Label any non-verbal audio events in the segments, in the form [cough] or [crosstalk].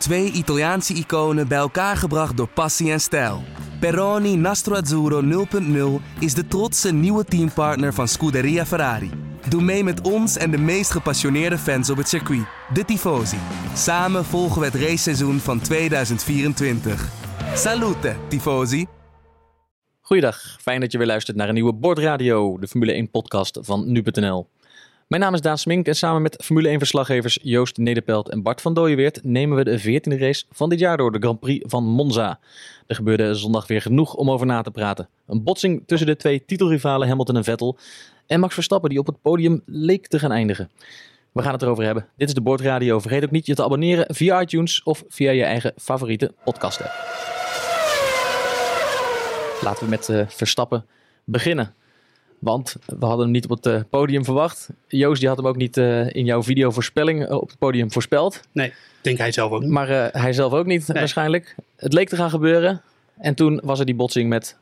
Twee Italiaanse iconen bij elkaar gebracht door passie en stijl. Peroni Nastro Azzurro 0.0 is de trotse nieuwe teampartner van Scuderia Ferrari. Doe mee met ons en de meest gepassioneerde fans op het circuit, de Tifosi. Samen volgen we het raceseizoen van 2024. Salute, Tifosi! Goeiedag, fijn dat je weer luistert naar een nieuwe Bordradio, de Formule 1-podcast van Nu.nl. Mijn naam is Daan Smink en samen met Formule 1-verslaggevers Joost Nederpelt en Bart van Dooyeweert nemen we de 14e race van dit jaar door, de Grand Prix van Monza. Er gebeurde zondag weer genoeg om over na te praten. Een botsing tussen de twee titelrivalen Hamilton en Vettel en Max Verstappen die op het podium leek te gaan eindigen. We gaan het erover hebben. Dit is de Bordradio. Vergeet ook niet je te abonneren via iTunes of via je eigen favoriete podcast app. Laten we met uh, Verstappen beginnen. Want we hadden hem niet op het uh, podium verwacht. Joost die had hem ook niet uh, in jouw videovoorspelling op het podium voorspeld. Nee, denk hij zelf ook niet. Maar hij zelf ook niet nee. waarschijnlijk. Het leek te gaan gebeuren. En toen was er die botsing met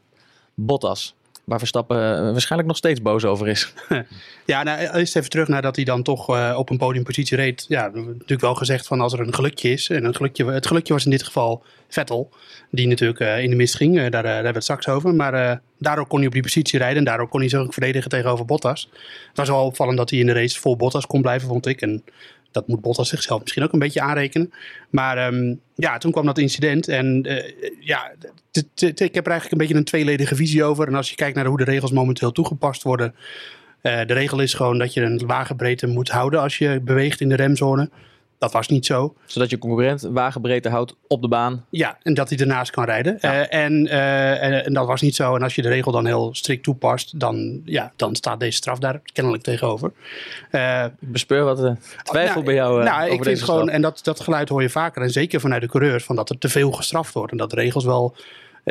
Bottas. Waar Verstappen waarschijnlijk nog steeds boos over is. [laughs] Ja, nou, eerst even terug nadat hij dan toch uh, op een podiumpositie reed. Ja, natuurlijk wel gezegd van als er een gelukje is. En een gelukje, het gelukje was in dit geval Vettel. Die natuurlijk uh, in de mist ging. Daar, daar hebben we het straks over. Maar daardoor kon hij op die positie rijden. En daardoor kon hij zich verdedigen tegenover Bottas. Het was wel opvallend dat hij in de race voor Bottas kon blijven, vond ik. En dat moet Bottas zichzelf misschien ook een beetje aanrekenen. Maar um, ja, toen kwam dat incident. En uh, ja, ik heb er eigenlijk een beetje een tweeledige visie over. En als je kijkt naar hoe de regels momenteel toegepast worden. Uh, de regel is gewoon dat je een wagenbreedte moet houden als je beweegt in de remzone. Dat was niet zo. Zodat je concurrent wagenbreedte houdt op de baan. Ja, en dat hij ernaast kan rijden. Ja. Uh, en, uh, en, en, dat was niet zo. En als je de regel dan heel strikt toepast, dan, ja, dan staat deze straf daar kennelijk tegenover. Uh, Ik bespeur wat twijfel nou, bij jou nou, over ik vind gewoon, en dat, dat geluid hoor je vaker. En zeker vanuit de coureurs, van dat er te veel gestraft wordt. En dat de regels wel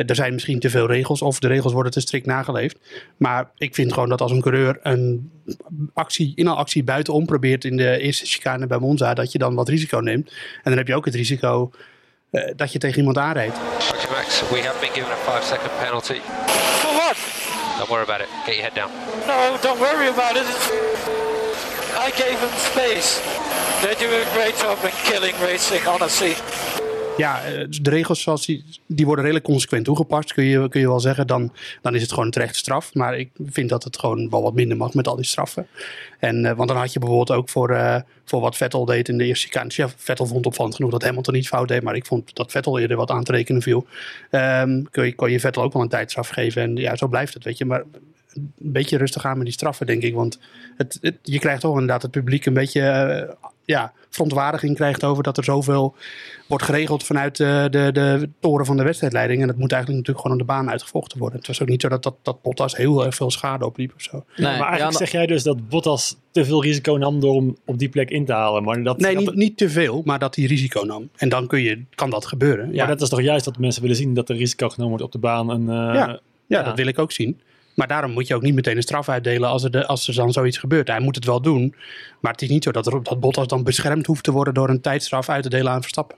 er zijn misschien te veel regels of de regels worden te strikt nageleefd. Maar ik vind gewoon dat als een coureur een actie, in een actie buitenom probeert in de eerste chicane bij Monza, dat je dan wat risico neemt. En dan heb je ook het risico uh, dat je tegen iemand aanrijdt. Roger Max, we have been given a 5 second penalty. For what? Don't worry about it. Get your head down. No, don't worry about it. I gave him space. They do a great job in killing racing, honestly ja, de regels zoals die, die worden redelijk consequent toegepast, kun je, kun je wel zeggen. Dan, dan is het gewoon een terechte straf. Maar ik vind dat het gewoon wel wat minder mag met al die straffen. En, uh, want dan had je bijvoorbeeld ook voor, uh, voor wat Vettel deed in de eerste chicane. Ja, Vettel vond opvallend genoeg dat Hamilton niet fout deed. Maar ik vond dat Vettel eerder wat aan te rekenen viel. Um, kun, je, kon je Vettel ook wel een tijdstraf geven. En ja, zo blijft het, weet je. Maar een beetje rustig aan met die straffen, denk ik. Want het, je krijgt toch inderdaad het publiek een beetje ja, verontwaardiging krijgt over dat er zoveel wordt geregeld vanuit de, de, de toren van de wedstrijdleiding. En dat moet eigenlijk natuurlijk gewoon aan de baan uitgevochten worden. Het was ook niet zo dat, dat, dat Bottas heel erg veel schade opliep of zo. Nee, maar eigenlijk ja, zeg jij dus dat Bottas te veel risico nam door hem op die plek in te halen. Maar dat, nee, dat, niet, niet te veel, maar dat hij risico nam. En dan kun je, kan dat gebeuren. Maar Ja, dat is toch juist dat mensen willen zien dat er risico genomen wordt op de baan. En, uh, ja, ja, ja, dat wil ik ook zien. Maar daarom moet je ook niet meteen een straf uitdelen als er, de, als er dan zoiets gebeurt. Hij moet het wel doen. Maar het is niet zo dat, er, dat Bottas dan beschermd hoeft te worden door een tijdstraf uit te delen aan Verstappen.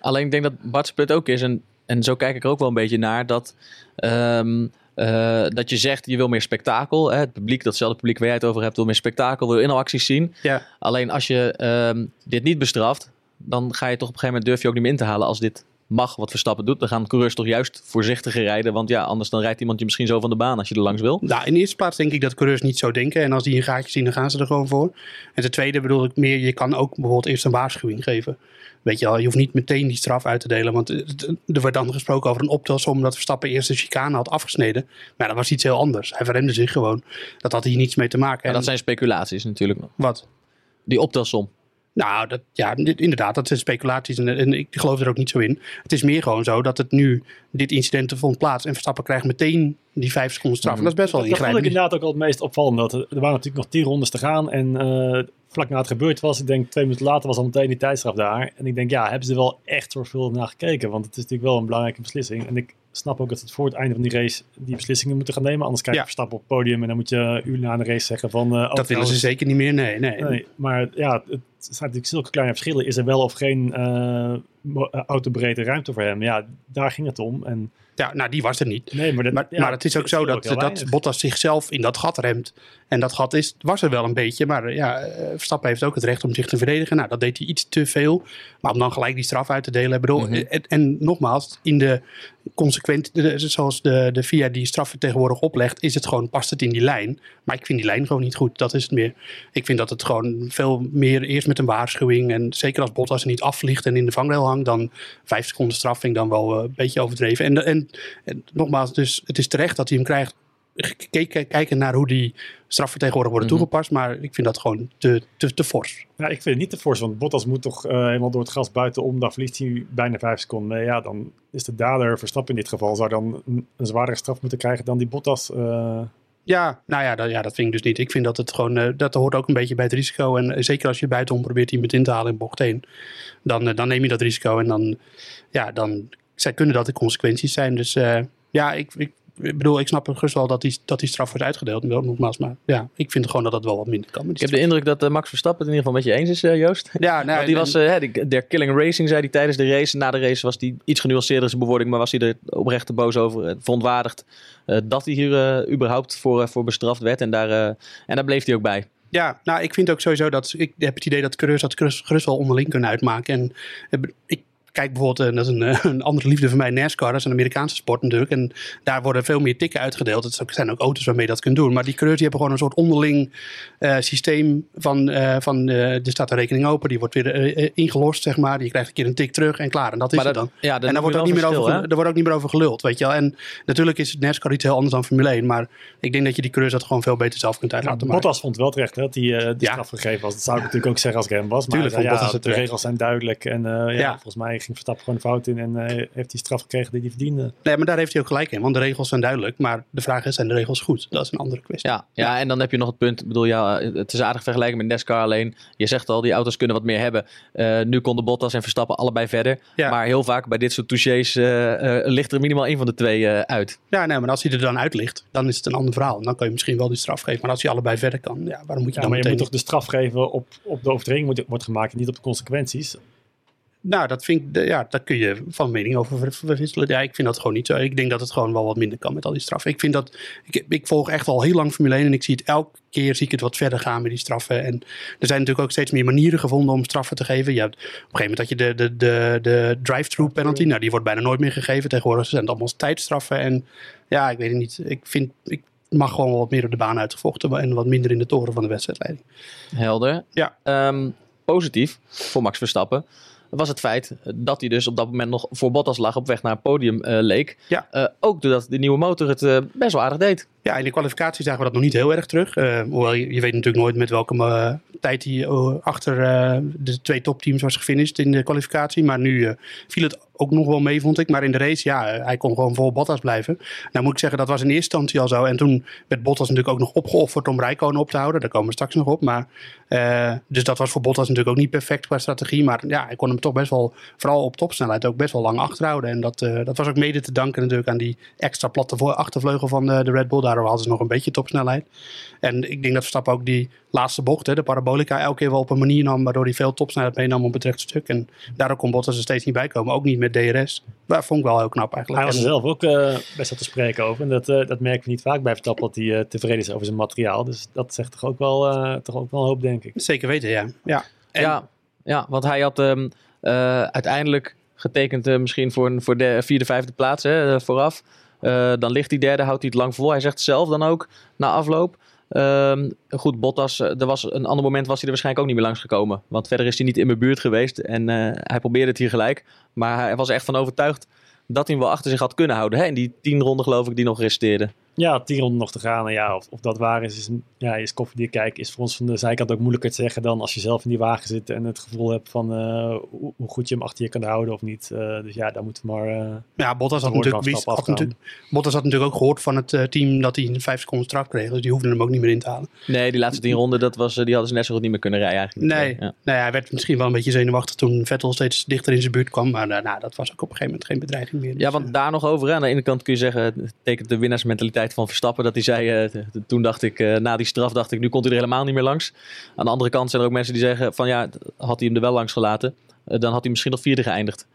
Alleen ik denk dat Bart Split ook is. En, en zo kijk ik er ook wel een beetje naar. Dat, um, uh, dat je zegt je wil meer spektakel. Hè? Het publiek, datzelfde publiek waar jij het over hebt, wil meer spektakel, wil inhaalacties zien. Ja. Alleen als je um, dit niet bestraft, dan ga je toch op een gegeven moment durf je ook niet meer in te halen als dit mag wat Verstappen doet. Dan gaan coureurs toch juist voorzichtiger rijden. Want ja, anders dan rijdt iemand je misschien zo van de baan als je er langs wil. Nou, in de eerste plaats denk ik dat coureurs niet zo denken. En als die een gaatje zien, dan gaan ze er gewoon voor. En ten tweede bedoel ik meer, je kan ook bijvoorbeeld eerst een waarschuwing geven. Weet je wel, je hoeft niet meteen die straf uit te delen. Want er werd dan gesproken over een optelsom dat Verstappen eerst de chicane had afgesneden. Maar dat was iets heel anders. Hij verremde zich gewoon. Dat had hier niets mee te maken. Maar dat zijn speculaties natuurlijk nog. Wat? Die optelsom. Nou, dat, ja, inderdaad, dat zijn speculaties en, en, ik geloof er ook niet zo in. Het is meer gewoon zo dat het nu, dit incident vond plaats en Verstappen krijgt meteen die vijf seconden straf. Mm. Dat is best wel dat, dat vond ik inderdaad ook al het meest opvallend. Dat er, er waren natuurlijk nog tien rondes te gaan en uh, vlak na het gebeurd was, ik denk twee minuten later was al meteen die tijdstraf daar. En ik denk, ja, hebben ze er wel echt zorgvuldig naar gekeken? Want het is natuurlijk wel een belangrijke beslissing. En ik snap ook dat ze het voor het einde van die race die beslissingen moeten gaan nemen. Anders krijg je ja. Verstappen op het podium en dan moet je uur na de race zeggen van... Uh, oh, dat willen ze zeker niet meer, nee, nee. nee maar ja, het zijn natuurlijk zulke kleine verschillen. Is er wel of geen eh, autobreedte ruimte voor hem. Ja, daar ging het om. En, Ja, nou, die was er niet. nee, maar, dat, Maar, ja, maar het is ook zo dat, dat. Bottas zichzelf in dat gat remt. En dat gat is, was er wel een beetje. Maar eh, ja, eh, Verstappen heeft ook het recht om zich te verdedigen. Nou, dat deed hij iets te veel. Maar om dan gelijk die straf uit te delen. Ik bedoel, Mhm. en, en nogmaals, in de consequent, de- zoals de, de VIA die straffen tegenwoordig oplegt, is het gewoon, past het in die lijn. Maar ik vind die lijn gewoon niet goed. Dat is het meer. Ik vind dat het gewoon veel meer eerst met een waarschuwing. En zeker als Bottas er niet afvliegt en in de vangrail hangt, dan vijf seconden straf vind ik dan wel eh, een beetje overdreven. En, en, en nogmaals, dus het is terecht dat hij hem krijgt. Gekeken, kijken naar hoe die straffen tegenwoordig worden Mhm. toegepast. Maar ik vind dat gewoon te, te, te fors. Ja, ik vind het niet te fors, want Bottas moet toch eh, helemaal door het gas buitenom. Dan verliest hij bijna vijf seconden. Nee, ja, dan is de dader Verstappen in dit geval. Zou dan een, een zwaardere straf moeten krijgen dan die Bottas. eh, Ja, nou ja dat, ja, dat vind ik dus niet. Ik vind dat het gewoon, eh, dat hoort ook een beetje bij het risico. En eh, zeker als je buitenom probeert iemand in te halen in bocht 1, dan, eh, dan neem je dat risico. En dan, ja, dan zij kunnen dat de consequenties zijn. Dus ja, ik, ik bedoel, ik snap gerust wel dat die, dat die straf wordt uitgedeeld. Nogmaals, maar ja, ik vind gewoon dat dat wel wat minder kan. Ik heb de indruk dat eh, Max Verstappen het in ieder geval met je eens is, eh, Joost. ja, nou, [laughs] die en- was, die, der killing racing, zei hij tijdens de race. Na de race was hij iets genuanceerder in zijn bewoording, maar was hij er oprecht boos over. verontwaardigd dat hij hier überhaupt voor, voor bestraft werd. En daar, en daar bleef hij ook bij. Ja, nou, ik vind ook sowieso dat. Ik heb het idee dat coureurs dat gerust, wel onderling kunnen uitmaken. En ik kijk bijvoorbeeld, eh, dat is een, eh, een andere liefde van mij, NASCAR. Dat is een Amerikaanse sport natuurlijk. En daar worden veel meer tikken uitgedeeld. Het zijn ook auto's waarmee je dat kunt doen. Maar die coureurs die hebben gewoon een soort onderling eh, systeem van. eh van eh, er staat een rekening open, die wordt weer ingelost, zeg maar. Je krijgt een keer een tik terug en klaar. En dat is Maar het dan. ja, dan en daar wordt, ook niet meer over, er wordt ook niet meer over geluld, weet je wel. En natuurlijk is NASCAR iets heel anders dan Formule 1. Maar ik denk dat je die coureurs dat gewoon veel beter zelf kunt uit Ja, laten maken. Bottas vond wel terecht hè, dat hij eh, de Ja. straf gegeven was. Dat zou ik natuurlijk ook zeggen als ik hem was. Maar Tuurlijk ja, de terecht. regels zijn duidelijk. En eh, ja, Ja. volgens mij ging Verstappen gewoon fout in. En eh, heeft hij straf gekregen die hij verdiende. Nee, maar daar heeft hij ook gelijk in. Want de regels zijn duidelijk. Maar de vraag is, zijn de regels goed? Dat is een andere kwestie. Ja, ja, en dan heb je nog het punt. Ik bedoel, ja, het is aardig vergelijken met NASCAR alleen. Je zegt al, die auto's kunnen wat meer hebben. Eh, nu konden Bottas en Verstappen allebei verder. Ja. Maar heel vaak bij dit soort touches eh, eh, ligt er minimaal één van de twee eh, uit. Ja, nee, maar als hij er dan uit ligt, dan is het een ander verhaal. Dan kan je misschien wel die straf geven. Maar als hij allebei verder kan, ja, waarom moet je Ja, dan maar je moet toch de straf geven op, op de overtreding wordt, wordt gemaakt en niet op de consequenties. Nou, dat vind ik, ja, daar kun je van mening over ver- verwisselen. Ja, ik vind dat gewoon niet zo. Ik denk dat het gewoon wel wat minder kan met al die straffen. Ik vind dat, ik, ik volg echt al heel lang Formule 1 en ik zie het elke keer zie ik het wat verder gaan met die straffen. En er zijn natuurlijk ook steeds meer manieren gevonden om straffen te geven. Je hebt, op een gegeven moment had je de, de, de, de drive-through penalty. Nou, die wordt bijna nooit meer gegeven. Tegenwoordig zijn het allemaal tijdstraffen. En ja, ik weet het niet. Ik vind, ik mag gewoon wel wat meer op de baan uitgevochten en wat minder in de toren van de wedstrijdleiding. Helder. Ja. Ehm, positief voor Max Verstappen was het feit dat hij dus op dat moment nog voor Bottas lag op weg naar een podium eh, leek. Ja. Eh, ook doordat de nieuwe motor het eh, best wel aardig deed. Ja, in de kwalificatie zagen we dat nog niet heel erg terug. Eh, hoewel je, weet natuurlijk nooit met welke eh, tijd hij eh, achter de twee topteams was gefinished in de kwalificatie. Maar nu viel het ook nog wel mee, vond ik. Maar in de race, ja, hij kon gewoon voor Bottas blijven. Nou moet ik zeggen, dat was in eerste instantie al zo. En toen werd Bottas natuurlijk ook nog opgeofferd om Rijkonen op te houden. Daar komen we straks nog op. Maar, dus dat was voor Bottas natuurlijk ook niet perfect qua strategie. Maar ja, hij kon hem toch best wel, vooral op topsnelheid, ook best wel lang achterhouden. En dat, dat was ook mede te danken natuurlijk aan die extra platte achtervleugel van de, Red Bull. Daardoor hadden ze nog een beetje topsnelheid. En ik denk dat Verstappen ook die laatste bocht, hè, de parabolica, elke keer wel op een manier nam waardoor hij veel topsnelheid meenam op het rechte stuk. En daardoor kon Bottas er steeds niet bij komen. Ook niet met DRS. Dat vond ik wel heel knap eigenlijk. Hij was er zelf ook eh, best wel te spreken over. En dat, eh, dat merken we niet vaak bij Verstappen, dat hij eh, tevreden is over zijn materiaal. Dus dat zegt toch ook wel, eh, toch ook wel een hoop, denk ik. Zeker weten, ja. ja. En- Ja, ja, want hij had ehm, eh, uiteindelijk getekend misschien voor, een- voor de vierde, vijfde plaats hè, vooraf. Eh, dan ligt hij derde, houdt hij het lang vol. Hij zegt zelf dan ook na afloop. Ehm, goed, Bottas, eh, er was een ander moment was hij er waarschijnlijk ook niet meer langs gekomen. Want verder is hij niet in mijn buurt geweest. En eh, hij probeerde het hier gelijk. Maar hij was echt van overtuigd dat hij hem wel achter zich had kunnen houden. Hè? In die tien ronden geloof ik die nog resteerden. Ja, tien ronden nog te gaan. En ja, of, of dat waar is, is, een- ja, is koffiedik kijken. Is voor ons van de zijkant ook moeilijker te zeggen dan als je zelf in die wagen zit en het gevoel hebt van eh, hoe, hoe goed je hem achter je kan houden of niet. Eh, dus ja, daar moeten we maar. eh, Ja, Bottas had, natuurlijk, wist- had natuurlijk, Bottas had natuurlijk ook gehoord van het team dat hij een vijf seconden straf kreeg. Dus die hoefden hem ook niet meer in te halen. Nee, die laatste tien ronden, dat was, die hadden ze net zo goed niet meer kunnen rijden eigenlijk. Nee, Ja. nee, hij werd misschien wel een beetje zenuwachtig toen Vettel steeds dichter in zijn buurt kwam. Maar nou, dat was ook op een gegeven moment geen bedreiging meer. Ja, want daar nog over. Aan de ene kant kun je zeggen, het tekent de winnaarsmentaliteit van Verstappen. Dat hij zei, eh, toen dacht ik, eh, na die straf dacht ik, nu komt hij er helemaal niet meer langs. Aan de andere kant zijn er ook mensen die zeggen van ja, had hij hem er wel langs gelaten. eh, dan had hij misschien nog vierde geëindigd.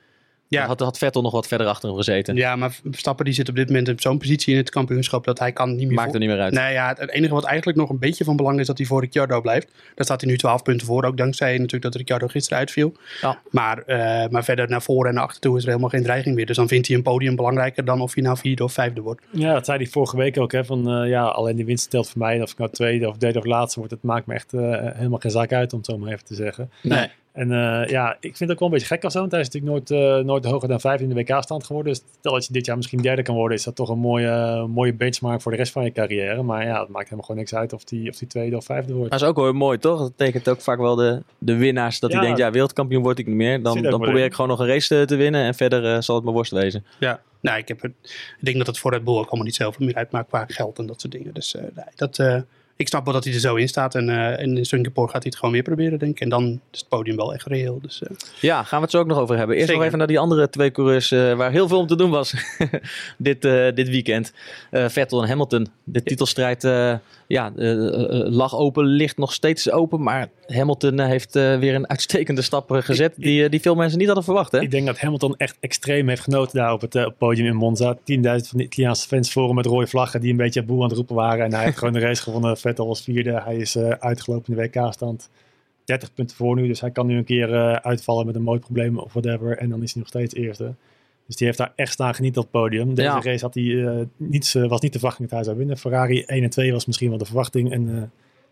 Ja. Had, had Vettel nog wat verder achter hem gezeten. Ja, maar Verstappen die zit op dit moment op zo'n positie in het kampioenschap dat hij kan niet meer... Maakt er niet meer uit. Nee, ja, het enige wat eigenlijk nog een beetje van belang is dat hij voor Ricciardo blijft. Daar staat hij nu 12 punten voor. Ook dankzij natuurlijk dat Ricciardo gisteren uitviel. Ja. Maar, eh, maar verder naar voren en naar achter toe is er helemaal geen dreiging meer. Dus dan vindt hij een podium belangrijker dan of hij nou vierde of vijfde wordt. Ja, dat zei hij vorige week ook. Hè, van, eh, ja, alleen de winst telt voor mij. En Of ik nou tweede of derde of laatste word, het maakt me echt eh, helemaal geen zaak uit, om het zo maar even te zeggen. Nee. En eh, ja, ik vind het ook wel een beetje gek of zo. Want hij is natuurlijk nooit, eh, nooit hoger dan vijfde in de WK-stand geworden. Dus stel dat je dit jaar misschien derde kan worden, is dat toch een mooie, mooie benchmark voor de rest van je carrière. Maar ja, het maakt helemaal gewoon niks uit of die, of die tweede of vijfde wordt. Dat is ook wel mooi, toch? Dat betekent ook vaak wel de, de winnaars. Dat hij Ja. denkt, ja, wereldkampioen word ik niet meer. Dan, dan probeer in. ik gewoon nog een race te, te winnen. En verder eh, zal het mijn worst wezen. Ja. Nou, ik, heb het, ik denk dat het voor Red Bull ook allemaal niet zoveel meer uitmaakt qua geld en dat soort dingen. Dus eh, nee, dat, eh, ik snap wel dat hij er zo in staat. En, eh, en in Singapore gaat hij het gewoon weer proberen, denk ik. En dan is het podium wel echt reëel. Dus, eh, Ja, gaan we het zo ook nog over hebben. Eerst Zeker. nog even naar die andere twee coureurs eh, waar heel veel om te doen was [laughs] dit, eh, dit weekend. Eh, Vettel en Hamilton. De titelstrijd eh, ja, lag open, ligt nog steeds open. Maar Hamilton heeft eh, weer een uitstekende stap gezet die, die veel mensen niet hadden verwacht. Hè? Ik denk dat Hamilton echt extreem heeft genoten daar op het podium in Monza. 10.000 van de Italiaanse fans voor hem met rode vlaggen die een beetje boel aan het roepen waren. En hij heeft gewoon de race gewonnen. Vettel was vierde. Hij is eh, uitgelopen in de WK-stand. 30 punten voor nu. Dus hij kan nu een keer eh, uitvallen met een mooi probleem of whatever. En dan is hij nog steeds eerste. Dus die heeft daar echt staan genieten op het podium. Deze Ja. race had hij, eh, niets, was niet de verwachting dat hij zou winnen. Ferrari 1 en 2 was misschien wel de verwachting. En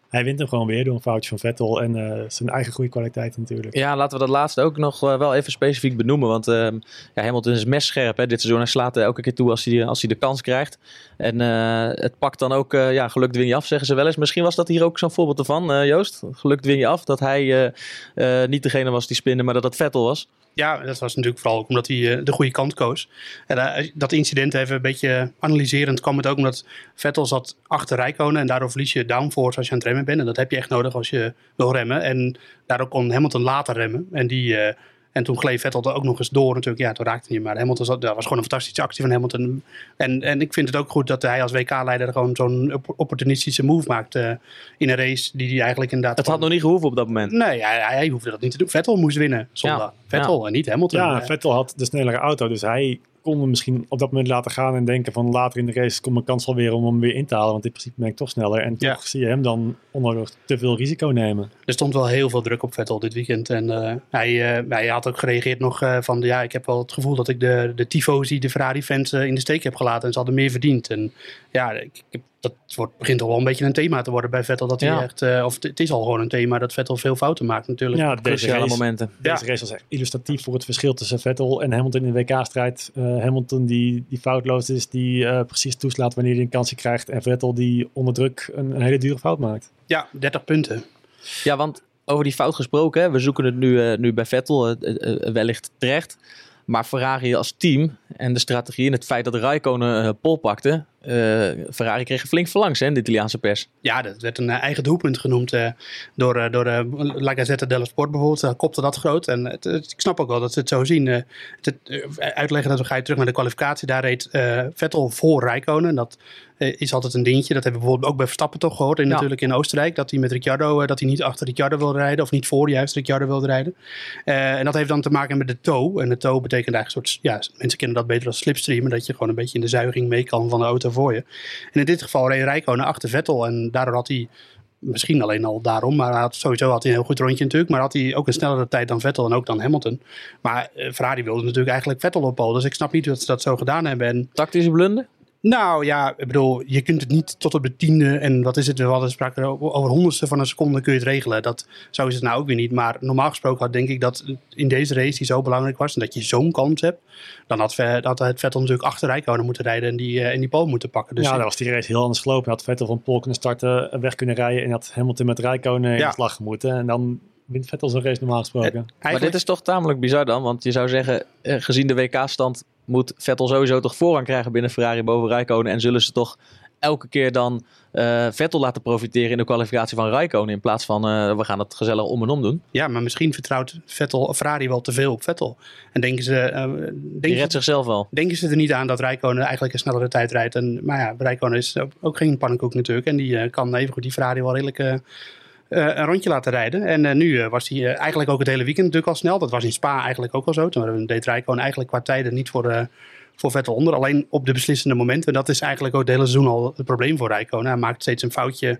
hij wint hem gewoon weer door een foutje van Vettel. En eh, zijn eigen goede kwaliteit natuurlijk. Ja, laten we dat laatste ook nog eh, wel even specifiek benoemen. Want ehm, ja, Hamilton is messcherp hè, dit seizoen. Hij slaat er elke keer toe als hij, als hij de kans krijgt. En eh, het pakt dan ook, eh, ja, geluk dwing je af, zeggen ze wel eens. Misschien was dat hier ook zo'n voorbeeld ervan, eh, Joost. Geluk dwing je af. Dat hij eh, eh, niet degene was die spinde, maar dat het Vettel was. Ja, dat was natuurlijk vooral ook omdat hij eh, de goede kant koos. En eh, dat incident even een beetje analyserend kwam het ook omdat Vettel zat achter Rijkonen en daardoor verlies je downforce als je aan het remmen bent. En dat heb je echt nodig als je wil remmen. En daardoor kon Hamilton later remmen. En, die, eh, en toen gleed Vettel er ook nog eens door natuurlijk. Ja, toen raakte hij hem. Maar Hamilton zat, dat was gewoon een fantastische actie van Hamilton. En, en ik vind het ook goed dat hij als WK-leider gewoon zo'n op- opportunistische move maakt eh, in een race die hij eigenlijk inderdaad... Het had nog niet gehoeven op dat moment. Nee, hij, hij hoefde dat niet te doen. Vettel moest winnen zondag. Ja, Vettel en niet Hamilton. Ja, Eh, Vettel had de snellere auto, dus hij hem misschien op dat moment laten gaan en denken van later in de race komt mijn kans wel weer om hem weer in te halen, want in principe ben ik toch sneller. En Ja. toch zie je hem dan onnodig te veel risico nemen. Er stond wel heel veel druk op Vettel dit weekend. En eh, hij, eh, hij had ook gereageerd nog eh, van... Ja, ik heb wel het gevoel dat ik de, de tifosi, de Ferrari-fans in de steek heb gelaten. En ze hadden meer verdiend. En ja, ik, ik dat wordt, begint toch wel een beetje een thema te worden bij Vettel. Dat hij Ja. echt... eh, of het- is al gewoon een thema dat Vettel veel fouten maakt natuurlijk. Ja, deze Cruciale race, momenten. deze race was echt illustratief voor het verschil tussen Vettel en Hamilton in de WK-strijd. Hamilton die, die foutloos is, die eh, precies toeslaat wanneer hij een kansje krijgt. En Vettel die onder druk een, een hele dure fout maakt. Ja, 30 punten. Ja, want over die fout gesproken, hè, we zoeken het nu, eh, nu bij Vettel, eh, eh, eh, wellicht terecht. Maar Ferrari als team en de strategie en het feit dat Raikkonen eh pol pakte. Eh, Ferrari kreeg er flink verlangs hè, de Italiaanse pers. Ja, dat werd een eh, eigen doelpunt genoemd eh, door, door La Gazzetta dello Sport bijvoorbeeld. Daar kopte dat groot. En het, het- ik snap ook wel dat ze het zo zien. het, uitleggen dat we gaan terug naar de kwalificatie. Daar reed Vettel voor Rijkonen. Dat is altijd een dingetje. Dat hebben we bijvoorbeeld ook bij Verstappen toch gehoord. En Ja. natuurlijk in Oostenrijk. Dat hij met Ricciardo, dat hij niet achter Ricciardo wilde rijden. Of niet voor juist Ricciardo wilde rijden. En dat heeft dan te maken met de toe. En de toe betekent eigenlijk een soort, ja, mensen kennen dat beter als slipstream. Dat je gewoon een beetje in de zuiging mee kan van de auto En in dit geval reed Rijkonen achter Vettel. En daardoor had hij, misschien alleen al daarom, maar had, sowieso had hij een heel goed rondje natuurlijk. Maar had hij ook een snellere tijd dan Vettel en ook dan Hamilton. Maar eh, Ferrari wilde natuurlijk eigenlijk Vettel op pole. Dus ik snap niet dat ze dat zo gedaan hebben. En Tactische blunder? Nou ja, ik bedoel, je kunt het niet tot op de tiende en wat is het, we hadden sprake over over honderdste van een seconde kun je het regelen. Dat, zo is het nou ook weer niet. Maar normaal gesproken had denk ik dat in deze race die zo belangrijk was en dat je zo'n kans hebt, dan had, Ve- had het Vettel natuurlijk achter Rijkonen moeten rijden en die, eh, en die pole moeten pakken. Dus ja, dan was die race heel anders gelopen. Had Vettel van Pol kunnen starten, weg kunnen rijden en had Hamilton met Rijkonen in Ja. de slag gemoeten. En dan wint Vettel zo'n race normaal gesproken. Maar eigenlijk, dit is toch tamelijk bizar dan? Want je zou zeggen, eh, gezien de WK-stand moet Vettel sowieso toch voorrang krijgen binnen Ferrari boven Rijkonen. En zullen ze toch elke keer dan eh, Vettel laten profiteren in de kwalificatie van Rijkonen. In plaats van eh, we gaan het gezellig om en om doen. ja, maar misschien vertrouwt Vettel, Ferrari wel te veel op Vettel. En denken ze, Die denken, redt zichzelf wel. denken ze er niet aan dat Rijkonen eigenlijk een snellere tijd rijdt. En, maar ja, Rijkonen is ook, ook geen pannenkoek natuurlijk. En die kan evengoed die Ferrari wel redelijk een rondje laten rijden. En eh, nu eh, was hij eh, eigenlijk ook het hele weekend natuurlijk al snel. Dat was in Spa eigenlijk ook al zo. Toen deed Rijkoon eigenlijk qua tijden niet voor, eh, voor Vettel onder. Alleen op de beslissende momenten. Dat is eigenlijk ook het hele seizoen al het probleem voor Rijkoon. Hij maakt steeds een foutje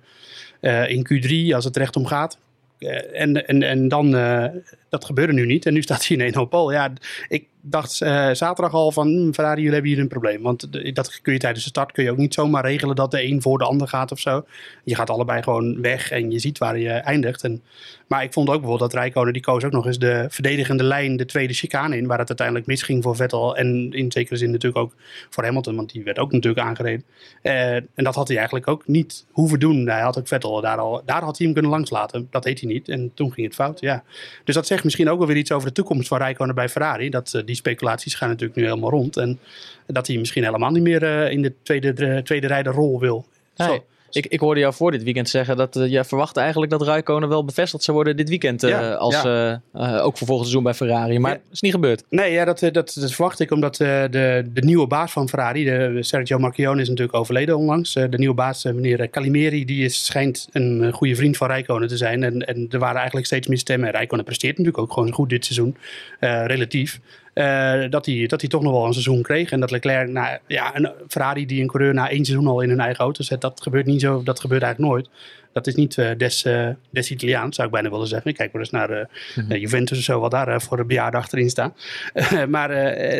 eh, in Q3 als het recht om gaat. Eh, en, en, en dan, eh, dat gebeurde nu niet. En nu staat hij in 1 op. Ja, ik dacht eh, zaterdag al van hm, Ferrari, jullie hebben hier een probleem. Want dat kun je tijdens de start kun je ook niet zomaar regelen dat de een voor de ander gaat of zo. Je gaat allebei gewoon weg en je ziet waar je eindigt. En, maar ik vond ook bijvoorbeeld dat Rijkonen, die koos ook nog eens de verdedigende lijn, de tweede chicane in. Waar het uiteindelijk misging voor Vettel. En in zekere zin natuurlijk ook voor Hamilton, want die werd ook natuurlijk aangereden. Eh, en dat had hij eigenlijk ook niet hoeven doen. Hij had ook Vettel daar al, daar had hij hem kunnen langslaten. Dat deed hij niet. En toen ging het fout. Ja. Dus dat zegt misschien ook wel weer iets over de toekomst van Rijkonen bij Ferrari. Dat, eh, die speculaties gaan natuurlijk nu helemaal rond. En dat hij misschien helemaal niet meer eh, in de tweede, de tweede rijderrol wil. Nee. Zo. Ik, ik hoorde jou voor dit weekend zeggen dat uh, jij verwachtte eigenlijk dat Rijkonen wel bevestigd zou worden dit weekend. Uh, Ja, als, ja. ook voor volgend seizoen bij Ferrari. Maar Ja. dat is niet gebeurd. Nee, ja, dat, eh, dat, dat verwacht ik omdat eh, de, de nieuwe baas van Ferrari, de, Sergio Marchionne, is natuurlijk overleden onlangs. Eh, de nieuwe baas, eh, meneer Calimeri, die is, schijnt een eh, goede vriend van Rijkonen te zijn. En, en er waren eigenlijk steeds meer stemmen. Rijkonen presteert natuurlijk ook gewoon goed dit seizoen, eh, relatief. Eh, dat, hij, dat toch nog wel een seizoen kreeg. En dat Leclerc, nou, ja, een Ferrari die een coureur na één seizoen al in hun eigen auto zet, dat gebeurt niet zo, dat gebeurt eigenlijk nooit. Dat is niet eh, des, eh, des Italiaans, zou ik bijna willen zeggen. Ik kijk wel eens naar eh, eh, Juventus of zo, wat daar voor een bejaarde achterin staan. [laughs] maar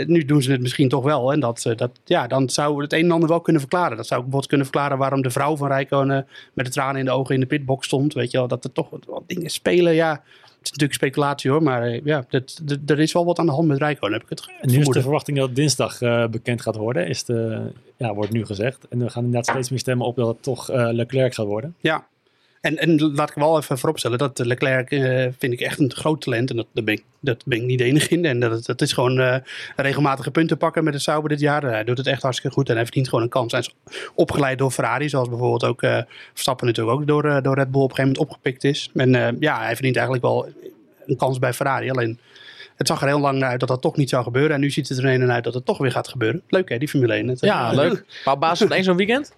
nu doen ze het misschien toch wel. En dat, dat, ja, dan zou het een en ander wel kunnen verklaren. Dat zou ik bijvoorbeeld kunnen verklaren waarom de vrouw van Rijkonen met de tranen in de ogen in de pitbox stond. Weet je wel, dat er toch wat dingen spelen. Ja, het is natuurlijk speculatie hoor, maar ja, dat, dat- er is wel wat aan de hand met Rijkonen, heb ik het nu is de verwachting dat dinsdag bekend gaat worden. Is de, ja, wordt nu gezegd. En we gaan inderdaad steeds meer stemmen op dat het toch eh, Leclerc gaat worden. Ja. En, en laat ik wel even vooropstellen dat Leclerc eh, vind ik echt een groot talent. En dat, dat, ben, ik, dat ben ik niet de enige in. En dat, dat is gewoon eh, regelmatige punten pakken met de Sauber dit jaar. Hij doet het echt hartstikke goed en hij verdient gewoon een kans. Hij is opgeleid door Ferrari, zoals bijvoorbeeld ook eh, Verstappen natuurlijk ook door, door Red Bull op een gegeven moment opgepikt is. En ja, hij verdient eigenlijk wel een kans bij Ferrari. Alleen het zag er heel lang naar uit dat dat toch niet zou gebeuren. En nu ziet het er een en uit dat het toch weer gaat gebeuren. Leuk hè, die Formule 1. Het, Ja, leuk. Maar op basis van één zo'n weekend?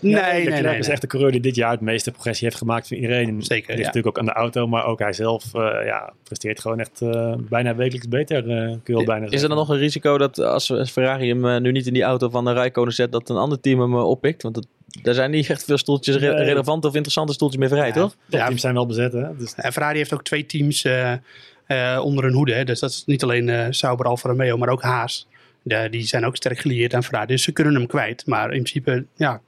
Nee, Ja, nee, nee. is echt de coureur die dit jaar het meeste progressie heeft gemaakt van iedereen. Zeker, Ligt ja. natuurlijk ook aan de auto, maar ook hij zelf eh, ja, presteert gewoon echt eh, bijna wekelijks beter, eh, kun je bijna Is er dan nog een risico dat als Ferrari hem nu niet in die auto van de Rijkonen zet, dat een ander team hem oppikt? Want het, daar zijn niet echt veel stoeltjes, re- relevante of interessante stoeltjes meer vrij, toch? De Ja. teams zijn wel bezet, hè? Dus En Ferrari heeft ook twee teams eh, onder hun hoede. Hè. Dus dat is niet alleen eh Sauber, Alfa Romeo, maar ook Haas. De- die zijn ook sterk gelieerd aan Ferrari. Dus ze kunnen hem kwijt. Maar in principe, ja,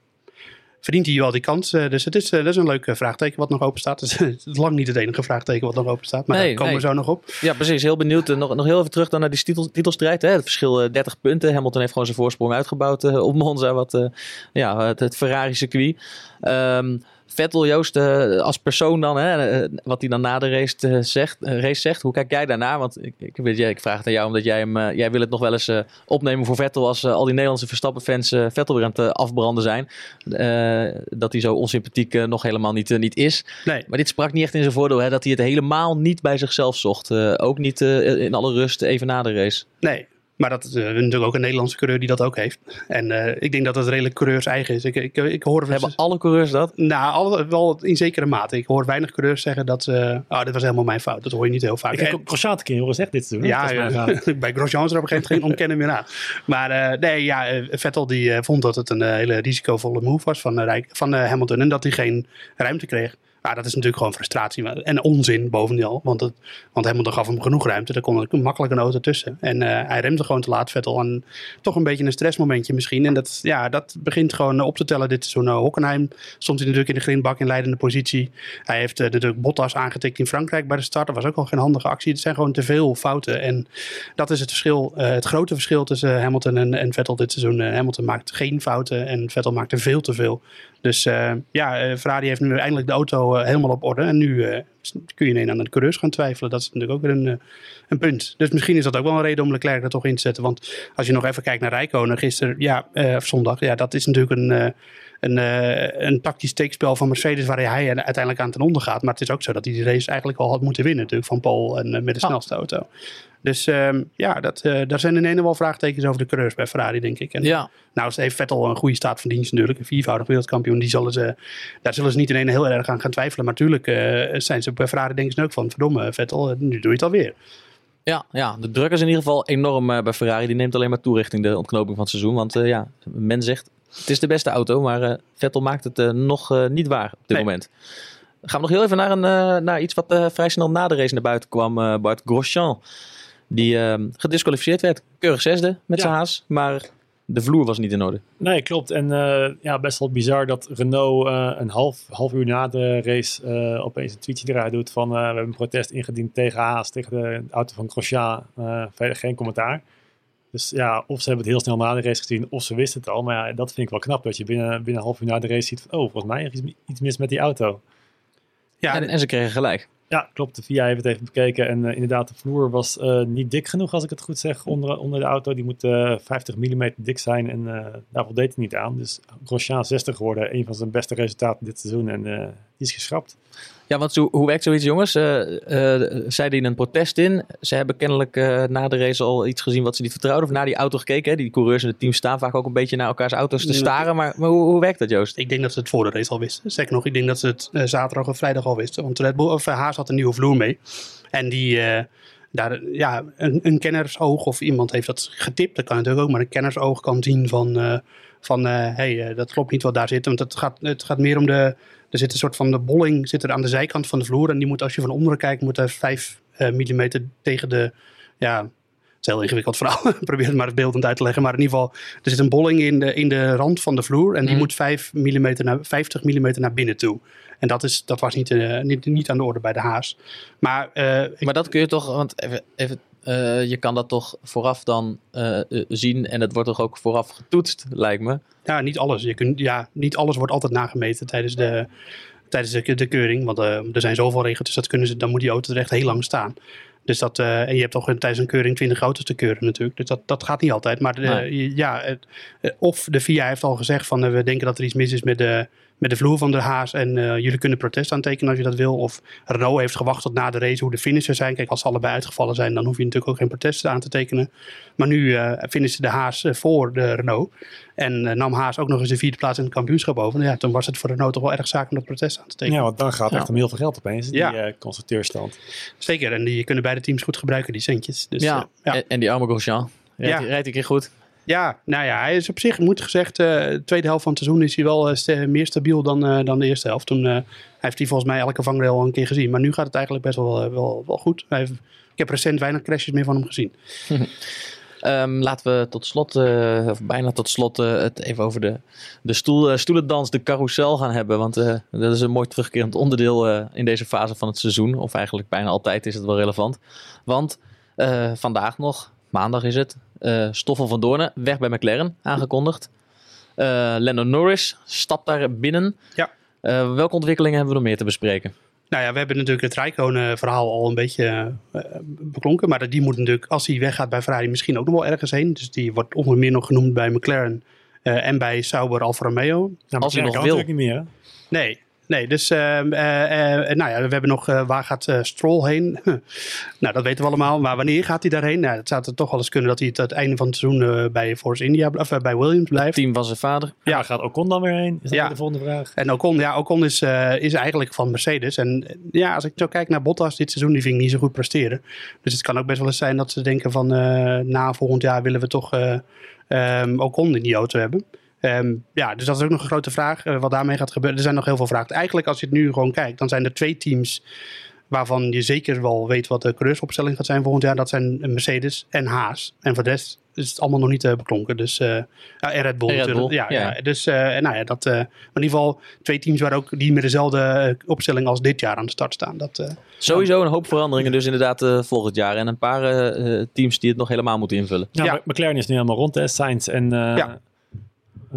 verdient hij wel die kans. Eh, dus het is, dat is een leuk vraagteken wat nog open staat. [laughs] Het is lang niet het enige vraagteken wat nog open staat. Maar Nee, daar komen nee. we zo nog op. Ja, precies. Heel benieuwd. Nog, nog heel even terug dan naar die titel, titelstrijd. Hè. Het verschil eh, 30 punten. Hamilton heeft gewoon zijn voorsprong uitgebouwd op Monza, wat, ja, het, het Ferrari-circuit. Ehm, Vettel, Joost, eh, als persoon dan, hè, eh, wat hij dan na de race, eh, zegt, race zegt. Hoe kijk jij daarnaar? Want ik, ik, weet, jij, ik vraag het aan jou, omdat jij, hem, jij wil het nog wel eens opnemen voor Vettel als al die Nederlandse Verstappen-fans Vettel weer aan het afbranden zijn. Dat hij zo onsympathiek nog helemaal niet, niet is. Nee, Maar dit sprak niet echt in zijn voordeel, hè, dat hij het helemaal niet bij zichzelf zocht. Ook niet in alle rust even na de race. nee. Maar dat is eh, natuurlijk ook een Nederlandse coureur die dat ook heeft. En eh, ik denk dat het redelijk coureurs eigen is. Ik, ik, ik hoor Hebben alle coureurs dat? Nou, alle, wel in zekere mate. Ik hoor weinig coureurs zeggen dat ze... Oh, dit was helemaal mijn fout. Dat hoor je niet heel vaak. ik heb En- ook Grosjean een keer horen zeggen dit te doen. Ja, Dat is mijn ja. raad. [laughs] bij Grosjean is er op een gegeven moment geen ontkennen meer aan. Maar eh, nee, ja, Vettel die vond dat het een hele risicovolle move was van, Rijk- van Hamilton. En dat hij geen ruimte kreeg. Maar dat is natuurlijk gewoon frustratie en onzin bovendien. Want, het, want Hamilton gaf hem genoeg ruimte. Daar kon er makkelijk een auto tussen. En eh, hij remde gewoon te laat, Vettel. En toch een beetje een stressmomentje misschien. En dat, ja, dat begint gewoon op te tellen dit seizoen. Uh, Hockenheim stond hij natuurlijk in de grindbak in leidende positie. Hij heeft eh, natuurlijk Bottas aangetikt in Frankrijk bij de start. Dat was ook al geen handige actie. Het zijn gewoon te veel fouten. En dat is het verschil, eh, het grote verschil tussen Hamilton en, en Vettel dit seizoen. Hamilton maakt geen fouten en Vettel maakt er veel te veel. Dus eh, ja, eh, Ferrari heeft nu eindelijk de auto eh, helemaal op orde. En nu kun je ineens aan de coureurs gaan twijfelen. Dat is natuurlijk ook weer een, een punt. Dus misschien is dat ook wel een reden om Leclerc er toch in te zetten. Want als je nog even kijkt naar Rijkonen gisteren, ja, of zondag, ja, dat is natuurlijk een, een, een tactisch steekspel van Mercedes waar hij uiteindelijk aan ten onder gaat. Maar het is ook zo dat hij die race eigenlijk al had moeten winnen natuurlijk van Paul en met de snelste auto. Dus ehm, ja, dat, eh, daar zijn ineens wel vraagtekens over de coureurs bij Ferrari, denk ik. En, Ja, Nou, ze heeft Vettel een goede staat van dienst natuurlijk. Een viervoudig wereldkampioen. Die zullen ze, daar zullen ze niet ineens heel erg aan gaan twijfelen. Maar natuurlijk eh, zijn ze bij Ferrari denken ze ook van... verdomme Vettel, eh, nu doe je het alweer. ja, ja, de druk is in ieder geval enorm bij Ferrari. Die neemt alleen maar toe richting de ontknoping van het seizoen. Want ja, men zegt het is de beste auto, maar Vettel maakt het nog niet waar op dit Nee. moment. Gaan we nog heel even naar, een, naar iets wat vrij snel na de race naar buiten kwam. Bart Grosjean, die eh, gedisqualificeerd werd. Keurig zesde met Ja. zijn haas, maar de vloer was niet in orde. Nee, klopt. En eh, ja, best wel bizar dat Renault eh, een half, half uur na de race eh, opeens een tweetje eruit doet van eh, we hebben een protest ingediend tegen Haas, tegen de auto van Grosjean. Eh, verder geen commentaar. Dus ja, of ze hebben het heel snel na de race gezien, of ze wisten het al. Maar ja, dat vind ik wel knap, dat je binnen, binnen een half uur na de race ziet van, oh, volgens mij is iets, iets mis met die auto. Ja, En, en ze kregen gelijk. Ja, klopt. De VIA heeft het even bekeken. En eh, inderdaad, de vloer was eh, niet dik genoeg, als ik het goed zeg, onder, onder de auto. Die moet eh, 50 mm dik zijn en eh daar voldeed het niet aan. Dus Grosjean 60 geworden, een van zijn beste resultaten dit seizoen. En eh, die is geschrapt. Ja, want zo, hoe werkt zoiets, jongens? Eh eh, zij dienen een protest in. Ze hebben kennelijk eh, na de race al iets gezien wat ze niet vertrouwden. Of naar die auto gekeken. Hè? Die coureurs en de teams staan vaak ook een beetje naar elkaars auto's te staren. Maar, maar hoe, hoe werkt dat, Joost? ik denk dat ze het voor de race al wisten. Zeker nog, ik denk dat ze het zaterdag of vrijdag al wisten. Want Red Bull, of, Haas had een nieuwe vloer mee. En die, daar, ja, een, een kennersoog of iemand heeft dat getipt. Dat kan natuurlijk ook, maar een kennersoog kan zien van... van hé, hey, dat klopt niet wat daar zit. Want het gaat, het gaat meer om de... Er zit een soort van de bolling zit er aan de zijkant van de vloer. En die moet, als je van onderen kijkt, moet er 5 mm tegen de... Ja, het is heel ingewikkeld verhaal. [laughs] Probeer het maar beeldend uit te leggen. Maar in ieder geval, er zit een bolling in de, in de rand van de vloer. En die Mhm. moet 5 mm naar, 50 mm naar binnen toe. En dat, is, dat was niet, eh, niet, niet aan de orde bij de Haas. Maar, eh, Maar dat kun je toch, want even, even, eh, je kan dat toch vooraf dan eh, eh, zien. En het wordt toch ook vooraf getoetst, lijkt me. ja, niet alles. Je kunt, ja, niet alles wordt altijd nagemeten tijdens de, tijdens de, de keuring. Want er zijn zoveel regels, dus dat kunnen ze, dan moet die auto er echt heel lang staan. Dus dat, en je hebt toch tijdens een keuring 20 auto's te keuren natuurlijk. Dus dat, dat gaat niet altijd. Maar Nee. ja, of de VIA heeft al gezegd van we denken dat er iets mis is met de, met de vloer van de Haas. En eh, jullie kunnen protest aantekenen als je dat wil. Of Renault heeft gewacht tot na de race hoe de finishers zijn. Kijk, als ze allebei uitgevallen zijn, dan hoef je natuurlijk ook geen protest aan te tekenen. Maar nu uh, finishen de Haas eh, voor de Renault. En eh, nam Haas ook nog eens de vierde plaats in het kampioenschap over. Nou Ja, toen was het voor Renault toch wel erg zaak om dat protest aan te tekenen. Ja, want dan gaat Ja. echt om heel veel geld opeens, die Ja. eh, constructeurstand. Zeker, en die kunnen beide teams goed gebruiken, die centjes. Dus, ja. eh, ja. En, en die arme Grosjean, rijdt, Ja. hij- rijdt een keer goed. Ja, nou ja, hij is op zich, moet gezegd, eh, de tweede helft van het seizoen is hij wel eh, meer stabiel dan, eh, dan de eerste helft. Toen heeft hij volgens mij elke vangrail al een keer gezien. Maar nu gaat het eigenlijk best wel, wel, wel goed. Hij ik heb recent weinig crashes meer van hem gezien. [laughs] Ehm, laten we tot slot, of bijna tot slot, het even over de, de stoel, eh, stoelendans, de carousel gaan hebben. Want dat is een mooi terugkerend onderdeel in deze fase van het seizoen. Of eigenlijk bijna altijd is het wel relevant. Want vandaag nog, maandag is het, eh Stoffel van Doornen weg bij McLaren aangekondigd. Eh Lando Norris stapt daar binnen. Ja. Eh, welke ontwikkelingen hebben we nog meer te bespreken? Nou ja, we hebben natuurlijk het Rijkonen-verhaal al een beetje beklonken. Maar die moet natuurlijk, als hij weggaat bij Ferrari, misschien ook nog wel ergens heen. Dus die wordt onder meer nog genoemd bij McLaren eh, en bij Sauber Alfa Romeo. Nou, Als hij nog kan wil. niet meer. hè? Nee, nee dus eh, eh, eh, nou ja, we hebben nog, eh, waar gaat Stroll heen? [laughs] nou, dat weten we allemaal. Maar wanneer gaat hij daarheen? Nou, het zou er toch wel eens kunnen dat hij het einde van het seizoen bij Force India, of bij Williams blijft. Team van zijn vader. Ja, waar gaat Ocon dan weer heen? Is dat Ja. de volgende vraag? En Ocon, ja, Ocon is, is eigenlijk van Mercedes. En ja, als ik zo kijk naar Bottas dit seizoen, die vind ik niet zo goed presteren. Dus het kan ook best wel eens zijn dat ze denken van na volgend jaar willen we toch eh ehm, Ocon in die auto hebben. Ehm, ja, dus dat is ook nog een grote vraag eh, wat daarmee gaat gebeuren. Er zijn nog heel veel vragen. Eigenlijk als je het nu gewoon kijkt, dan zijn er twee teams waarvan je zeker wel weet wat de coureursopstelling gaat zijn volgend jaar. Dat zijn Mercedes en Haas. En voor de rest is het allemaal nog niet eh, beklonken. Dus, eh, ja, en Red Bull En Red natuurlijk. Bull, ja, ja. ja. dus eh, nou ja, dat, eh, maar in ieder geval twee teams waar ook die met dezelfde opstelling als dit jaar aan de start staan. Dat, eh, Sowieso een hoop veranderingen dus inderdaad eh, volgend jaar. En een paar teams die het nog helemaal moeten invullen. Ja, Ja. McLaren is nu helemaal rond, hè? Sainz en eh Ja.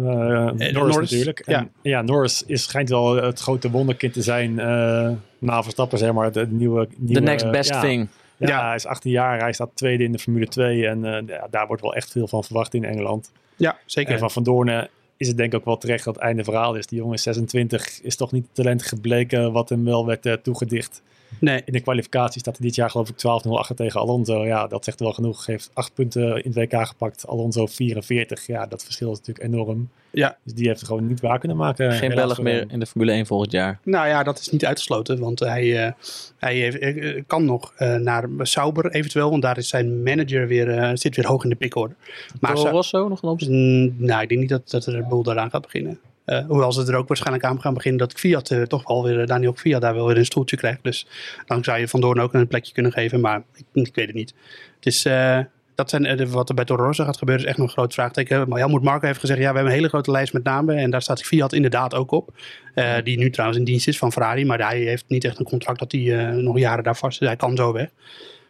Eh, Norris, Norris, natuurlijk. ja. En, ja, Norris is, schijnt wel het grote wonderkind te zijn eh na Verstappen, zeg maar. De, nieuwe, The next best ja. thing. Ja, Ja. hij is 18 jaar, hij staat tweede in de Formule 2 en eh, ja, daar wordt wel echt veel van verwacht in Engeland. Ja, zeker. En van Van Doornen is het denk ik ook wel terecht dat het einde verhaal is. Die jongen is 26, is toch niet het talent gebleken wat hem wel werd eh, toegedicht. Nee, In de kwalificatie staat hij dit jaar geloof ik 12-0 achter tegen Alonso. Ja, dat zegt wel genoeg. Heeft acht punten in het WK gepakt. Alonso 44. Ja, dat verschil is natuurlijk enorm. Ja. Dus die heeft het gewoon niet waar kunnen maken. Geen Belg meer in de Formule 1 volgend jaar. Nou ja, dat is niet uitgesloten. Want hij, eh, hij heeft, eh, kan nog eh, naar Sauber eventueel. Want daar is zijn manager weer, eh, zit weer hoog in de pickorde. Maar Toro Rosso nog een optie? Mm, nou, ik denk niet dat, dat de boel daaraan gaat beginnen. Eh, hoewel ze er ook waarschijnlijk aan gaan beginnen dat Fiat eh, toch wel weer, Daniel Fiat daar wel weer een stoeltje krijgt. Dus dan zou je Van Doorn ook een plekje kunnen geven. Maar ik, ik weet het niet. Het is, eh, dat zijn, eh, wat er bij Toro Rosso gaat gebeuren is echt nog een groot vraagteken. Maar Helmoet Marko heeft gezegd, ja, we hebben een hele grote lijst met namen. En daar staat Fiat inderdaad ook op. Eh, die nu trouwens in dienst is van Ferrari. Maar hij heeft niet echt een contract dat hij eh, nog jaren daar vast is. Hij kan zo weg.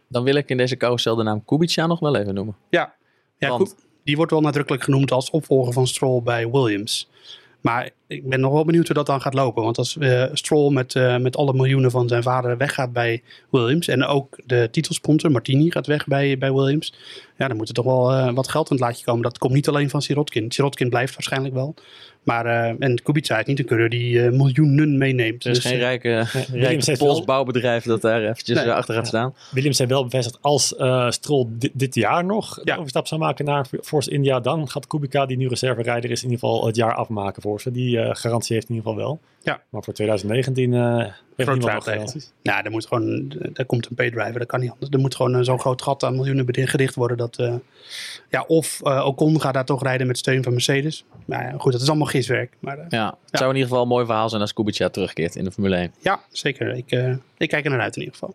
Dan wil ik in deze carousel de naam Kubica nog wel even noemen. Ja, ja Want- die wordt wel nadrukkelijk genoemd als opvolger van Stroll bij Williams. Maar ik ben nog wel benieuwd hoe dat dan gaat lopen. Want als eh, Stroll met, eh, met alle miljoenen van zijn vader weggaat bij Williams. En ook de titelsponsor Martini gaat weg bij, bij Williams. Ja, dan moet er toch wel eh, wat geld in het laadje komen. Dat komt niet alleen van Sirotkin. Sirotkin blijft waarschijnlijk wel. Maar, eh, en Kubica is niet een coureur die eh, miljoenen meeneemt. Er is Dus, geen eh, rijke, rijke Williams heeft Pools wel- bouwbedrijf dat daar eventjes Nee. achter gaat staan. Williams heeft wel bevestigd als eh Stroll dit, dit jaar nog Ja. de overstap zou maken naar Force India. Dan gaat Kubica, die nu reserverijder is, in ieder geval het jaar afmaken voor ze. Die eh, garantie heeft in ieder geval wel. Ja. Maar voor 2019 eh heeft niemand nog garanties. Nou, er moet gewoon, er komt een paydriver, dat kan niet anders. Er moet gewoon eh, zo'n groot gat aan miljoenen gedicht worden. Dat, eh, ja, of eh, Ocon gaat daar toch rijden met steun van Mercedes. Nou ja, goed, dat is allemaal giswerk. Maar eh, Ja, het zou in ieder geval een mooi verhaal zijn als Kubica terugkeert in de Formule 1. ja, zeker. Ik, eh, ik kijk er naar uit in ieder geval.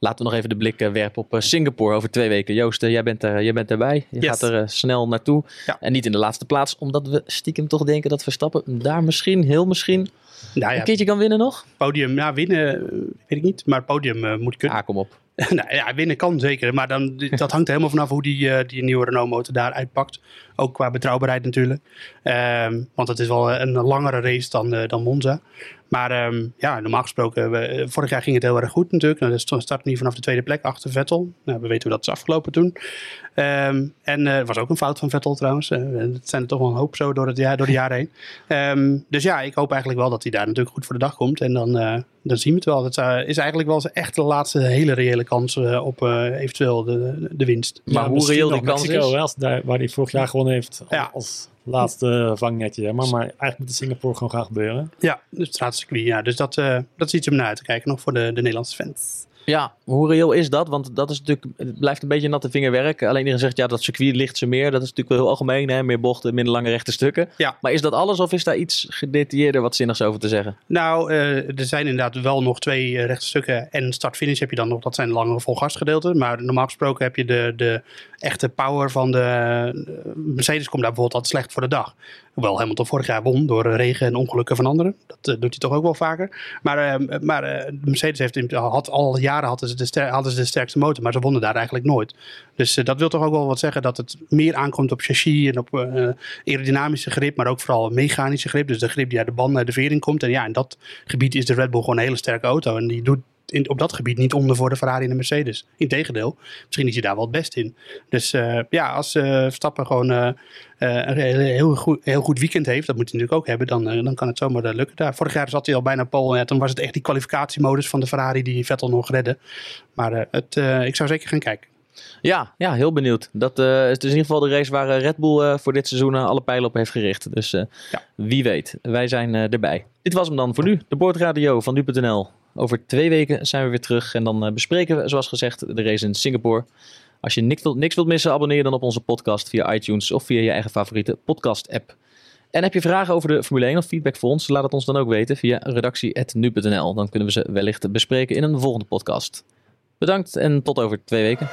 Laten we nog even de blik eh, werpen op eh, Singapore over twee weken. Joost, eh, jij, bent er, jij bent erbij. Je Yes. gaat er snel naartoe. Ja. En niet in de laatste plaats, omdat we stiekem toch denken dat Verstappen daar misschien, heel misschien, Nou een ja, keertje kan winnen nog. podium, ja, winnen weet ik niet. Maar podium moet kunnen. Ah, kom op. [laughs] nou ja, winnen kan zeker. Maar dan, dat hangt er helemaal vanaf hoe die, die nieuwe Renault motor daar uitpakt. Ook qua betrouwbaarheid natuurlijk. Ehm, want het is wel een langere race dan, dan Monza. Maar ehm, ja, normaal gesproken, we- eh, vorig jaar ging het heel erg goed natuurlijk. Nou, de start nu vanaf de tweede plek achter Vettel. Nou, we weten hoe dat is afgelopen toen. Ehm, en eh, het was ook een fout van Vettel trouwens. Eh, Het zijn er toch wel een hoop zo door, het jaar, door de jaren heen. Ehm, dus ja, ik hoop eigenlijk wel dat hij daar natuurlijk goed voor de dag komt. En dan, eh, dan zien we het wel. Dat eh, is eigenlijk wel echt de laatste hele reële kans eh, op eh, eventueel de, de winst. Maar hoe reëel die kans Mexico, is? daar, waar hij vorig jaar gewonnen heeft Ja. als laatste vangnetje. Zeg maar. maar eigenlijk moet in Singapore gewoon gaan gebeuren. Ja, de straatcircuit. Ja, dus dat, eh, dat is iets om naar uit te kijken nog voor de, de Nederlandse fans. Ja, hoe reëel is dat? Want dat is natuurlijk, het blijft een beetje natte vingerwerk. Alleen iedereen zegt, ja, dat circuit ligt ze meer. Dat is natuurlijk wel heel algemeen, hè? meer bochten, minder lange rechte stukken. Ja. Maar is dat alles of is daar iets gedetailleerder wat zinnigs over te zeggen? Nou, eh, er zijn inderdaad wel nog twee eh, rechte stukken. En start-finish heb je dan nog. Dat zijn de langere volgasgedeelten. Maar normaal gesproken heb je de, de echte power van de... eh, Mercedes komt daar bijvoorbeeld altijd slecht voor de dag. Hoewel Hamilton vorig jaar won door regen en ongelukken van anderen. Dat eh, doet hij toch ook wel vaker. Maar, eh, maar Mercedes heeft had al jaren hadden ze, de sterkste motor. Maar ze wonnen daar eigenlijk nooit. Dus dat wil toch ook wel wat zeggen dat het meer aankomt op chassis en op aerodynamische grip. Maar ook vooral mechanische grip. Dus de grip die uit de band naar de vering komt. En ja, in dat gebied is de Red Bull gewoon een hele sterke auto. En die doet in, op dat gebied niet onder voor de Ferrari en de Mercedes. Integendeel, misschien is hij daar wel het best in. Dus eh, ja, als eh Verstappen gewoon eh, een heel, goed, heel goed weekend heeft, dat moet hij natuurlijk ook hebben, dan, dan kan het zomaar lukken. Daar, vorig jaar zat hij al bijna pole. Ja, toen was het echt die kwalificatiemodus van de Ferrari die Vettel nog redde. Maar het, ik zou zeker gaan kijken. Ja, ja heel benieuwd. Dat eh, is dus in ieder geval de race waar Red Bull voor dit seizoen alle pijlen op heeft gericht. Dus Ja. wie weet, wij zijn erbij. Dit was hem dan voor nu, de boordradio van nu.nl. Over twee weken zijn we weer terug en dan eh, bespreken we, zoals gezegd, de race in Singapore. Als je niks, wilt- niks wilt missen, abonneer dan op onze podcast via iTunes of via je eigen favoriete podcast-app. En heb je vragen over de Formule 1 of feedback voor ons, laat het ons dan ook weten via redactie.nu.nl. Dan kunnen we ze wellicht bespreken in een volgende podcast. Bedankt en tot over twee weken.